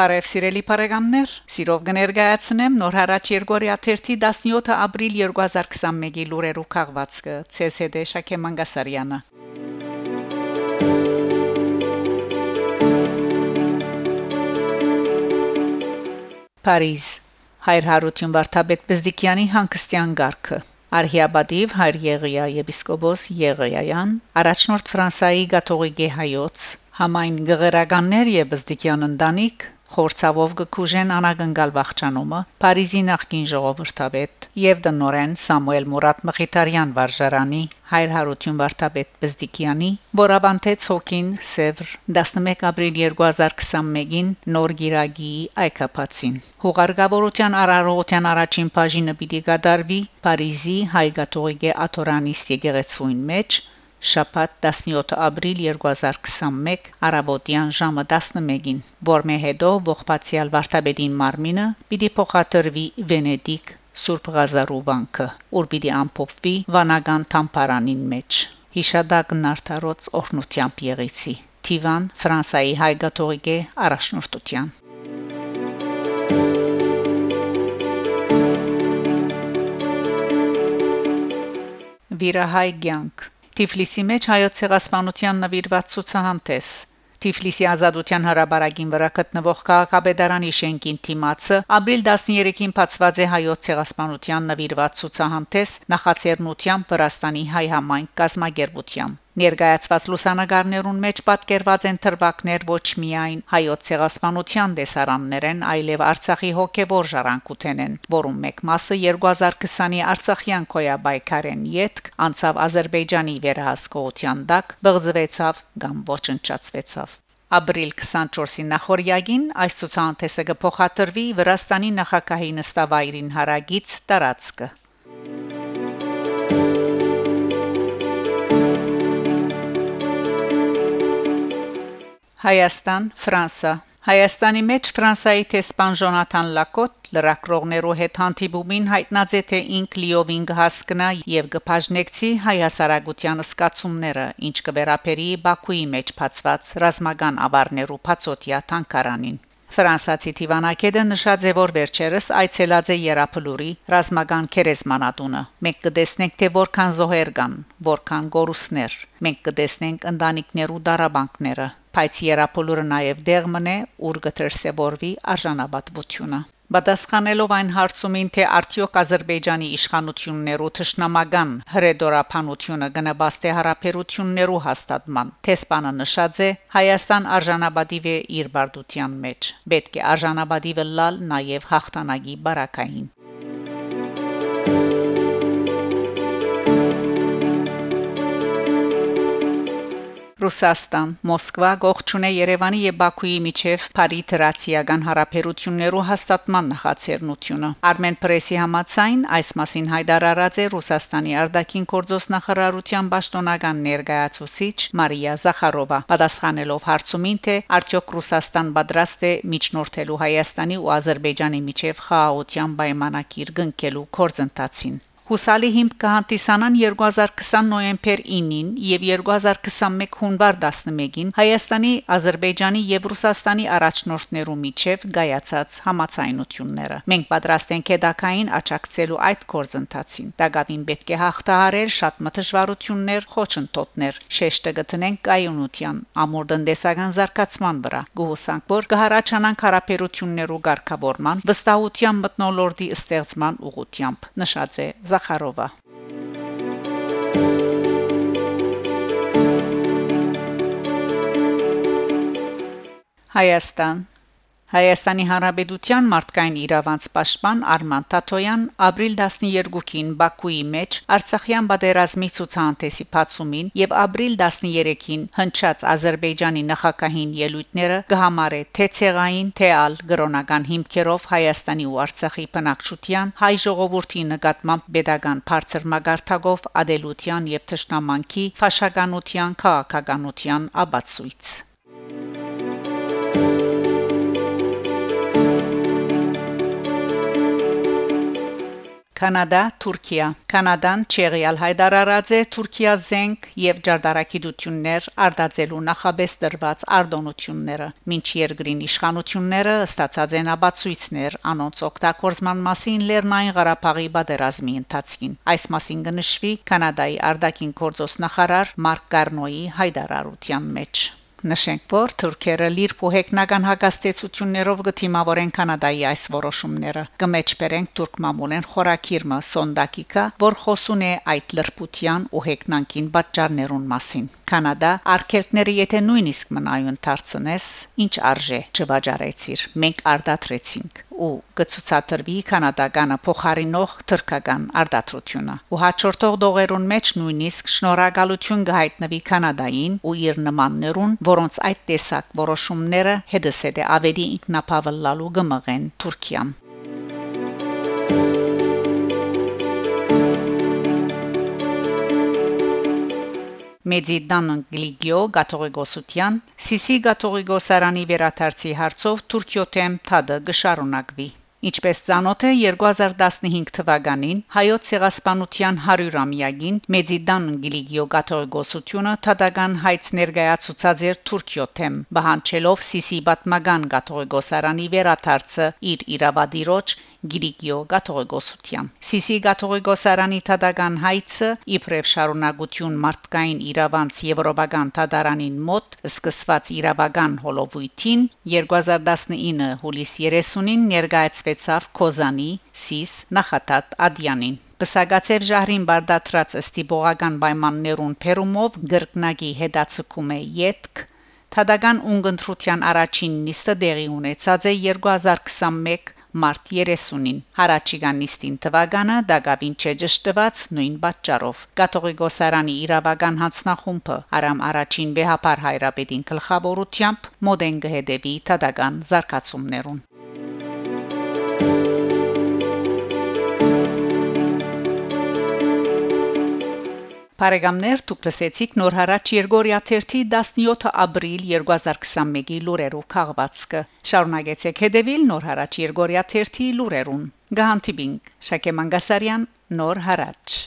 Բարև սիրելի բարեկամներ, սիրով կներկայացնեմ նոր հարաճ Երգորիա 17 ապրիլ 2021-ի լուրերու քաղվածքը ՑՍԴ Շակե Մանգասարյանը։ Փարիզ Հայր Հարություն Վարդապետ Բզդիկյանի հանգստյան գարքը Արհիաբադիվ հայր Եղիա եպիսկոպոս Եղիայան առաջնորդ Ֆրանսայի գաթողիկե հայոց համայն գղերականներ եւ Բզդիկյան ընտանիք Խորցավով գկուժեն անագնգալ վախճանումը Փարիզի նախկին ժողովրդավետ եւ դնորեն Սամուել Մուրադ Մխիթարյան վարժարանի հայր հարություն վարդապետ Բզդիկյանի Բորաբանտեց հոկին Սևր 11 ապրիլ 2021-ին նոր գիրագի այկապացին Հուղարգավորության արարողության առաջին բաժինը պիտի գդարվի Փարիզի հայգաթողիկե աթորանիստ եկեղեցուին մեջ շաբաթ 17 ապրիլ 2021 արաբոդյան ժամը 11-ին որմե հետո ողբացիալ վարդապետին մարմինը պիտի փոխադրվի վենեդիկ Սուրբ Ղազարու վանքը ուր պիտի ամփոփվի վանական թամփարանին մեջ հիշադակն արտարոց օրնությամբ եղեցի Տիվան Ֆրանսայի հայգաթողիկե առաջնորդության Վիրահայ ցանկ Թիֆլիսի մեջ հայոց ցեղասպանության նվիրված ցուցահանդես Թիֆլիսի ազատության հրաբարագին վրա գտնվող քաղաքապետարանի շենքին թիմացը ապրիլ 13-ին բացված է հայոց ցեղասպանության նվիրված ցուցահանդես նախաձեռնությամբ Վրաստանի հայ համայն կազմակերպությամբ Ներկայացված լուսանկարներուն մեջ պատկերված են թրվակներ ոչ միայն հայոց ցեղասպանության դեսարաններեն, այլև Արցախի հոգևոր ժառանգութենեն, որում մեկ մասը 2020-ի Արցախյան կոյաբայքարեն յետք անցավ Ադրբեջանի վերահսկողության դակ, բղձվեցավ կամ ոչնչացվեցավ։ Ապրիլ 24-ի նախորյակին այս ցուցանտեսը կփոխադրվի Վրաստանի նախագահի նստավայրին հարագից տարածքը։ Հայաստան, Ֆրանսա Հայաստանի մեջ Ֆրանսայի տեսփան Ժոնաթան Լակոտ լրակրողներու հետ հանդիպումին հայտնած է թե ինք լիովին կհասկնա եւ կփաժնեկցի հայ հասարակության սկացումները ինչ կվերապերի Բաքուի մեջ բացված ռազմական ավարներու բացոտիա թանկարանին Ֆրանսացի Տիվանակեդը նշած է որ վերջերս այցելած է Երապլուրի ռազմական քերեսմանատունը։ Մենք կտեսնենք թե որքան զոհեր կան, որքան գորուսներ։ Մենք կտեսնենք ընտանիքներու դարաբանկները, բայց Երապլուրը նաև դեղ մնե, ուր կտրսեվորվի արժանապատվությունը։ Պատասխանելով այն հարցումին, թե արդյոք Ադրբեջանի իշխանություններու ճշնամական հրեդորապանությունը գնաբաստե հարաբերություններու հաստատման, տեսփանը նշած է Հայաստան արժանապատիվ է իր բարդության մեջ։ Պետք է արժանապատիվը լալ նաև հաղթանակի բարակային։ Ռուսաստան Մոսկվա գողջունե Երևանի եւ Բաքուի միջև Փարի դրացիական հարաբերություններու հաստատման նախաձեռնությունը Armen Press-ի համաձայն այս մասին հայտարարած է Ռուսաստանի արտաքին գործոս նախարարության պաշտոնական ներկայացուցիչ Մարիա Զախարովա պատասխանելով հարցումին թե արդյոք Ռուսաստան պատրաստ է միջնորդելու Հայաստանի ու Ադրբեջանի միջև խաղաղության պայմանագիր կնքելու կորձընթացին Հուսալի հիմք կհանդիսանան 2020 նոյեմբեր 9-ին եւ 2021 հունվար 11-ին Հայաստանի, Ադրբեջանի եւ Ռուսաստանի առաջնորդներու միջև գայացած համացայնությունները։ Մենք պատրաստ ենք հետակային աճակցելու այդ կորձընթացին։ Դագավին պետք է հաղթահարել շատ մտժվարություններ, խոչընդոտներ, շեշտը գտնենք կայունության, ամուր տնտեսական զարգացման վրա։ Գուհուսանք, որ կհարաճանանք հարաբերություններու ղեկավարման, վստահության մտնոլորտի ստեղծման ուղղությամբ։ Նշած է Զախարովա Հայաստան Հայաստանի Հանրապետության մարդկային իրավանց պաշտպան Արման Տաթոյան ապրիլ 12-ին Բաքուի մեջ Արցախյան պատերազմի ցուցահանդեսի բացումին եւ ապրիլ 13-ին հնչած Ադրբեջանի նախագահին ելույթները կհամարե թե ցեղային թե ալ գրոնական հիմքերով Հայաստանի ու Արցախի բնակչության հայ ժողովրդի նկատմամբ pedagogan բարձր մագարտակով ադելության եւ թշնամանքի ֆաշականության քաղաքականության աբացույց Կանադա Թուրքիա Կանադան Չեղիալ Հայդարարաձե Թուրքիա զենք եւ ջարդարակիդություններ արդածելու նախաբես դրված արդոնությունները մինչ երկրին իշխանությունները ստացած են աբացույցներ անոնց օգտագործման մասին Լեռնային Ղարաբաղի բادرազմի ընթացքին այս մասին կնշվի Կանադայի արդակին գործոստնախարար Մարկ Կարնոյի հայդարարության մեջ Նշենք, որ թուրքերը լիր փոհեկնական հակաստեցություններով գտիմավորեն Կանադայի այս որոշումները։ Կմեջբերենք թուրք մամուլեն խորակիրմը Սոնդակիկա, որ խոսուն է այդ լրբության ու հեկնանքին պատճառներուն մասին։ Կանադա արկելտները եթե նույնիսկ մնայուն դարձնես, ինչ արժե չվաճառեցիր։ Մենք արդատրեցինք ու կցուցադրվի կանադականը փոխարինող թրկական արտադրությունը ու հաջորդող դողերուն մեջ նույնիսկ շնորհակալություն կհայտնվի կանադային ու իր նմաններուն որոնց այդ տեսակ որոշումները հետսեդ ավելի ինքնապավլալու կմղեն Թուրքիան Մեծիդան Գլիգիո Գաթողիկոսության Սիսի Գաթողիկոսարանի վերաթարցի հարցով Թուրքիոթեմ թադը գշարունակվի. Ինչպես ցանոթ է 2015 թվականին հայոց ցեղասպանության 100-ամյակին Մեծիդան Գիլիգիո Գաթողիկոսությունը թադական հայց ներկայացուցած էր Թուրքիոթեմ բանջելով Սիսի Բատմագան Գաթողիկոսարանի վերաթարցը իր իրավադիրոջ Գիրիկիո Գաթողիկոսության Սիսի Գաթողիկոսարանի Թադական հայցը իբրև շարունակություն մարդկային իրավանց եվրոպական Թադարանին մոտ սկսված իրավական հոլովույթին 2019 հուլիս 30-ին ներկայացվեցավ Կոզանի Սիս նախատատ Ադյանին Պսակացև ժահրին բարդատրած ըստիբողական պայմաններուն Պերումով գրկնագի հետացկում է յետք Թադական ունգընտրության առաջին նիստը դեղի ունեցած է 2021 մարտ 30-ին հարաճիգանիստին տվագանը դակավին չեջշտված նույն պատճառով կաթողիկոսարանի իրավական հանձնախումբը արամ առաջին վեհապար հայրապետին գլխավորությամբ մոդեն գհեդեվի տադական զարգացումներուն Բարեկամներ դուք լսեցիք նոր հարաճ Երգորիա 17 ապրիլ 2021-ի լուրերով քաղվածքը շարունակեցեք հետևել նոր հարաճ Երգորիա 1 լուրերուն գահանտիբինգ Շակե Մանգասարյան նոր հարաճ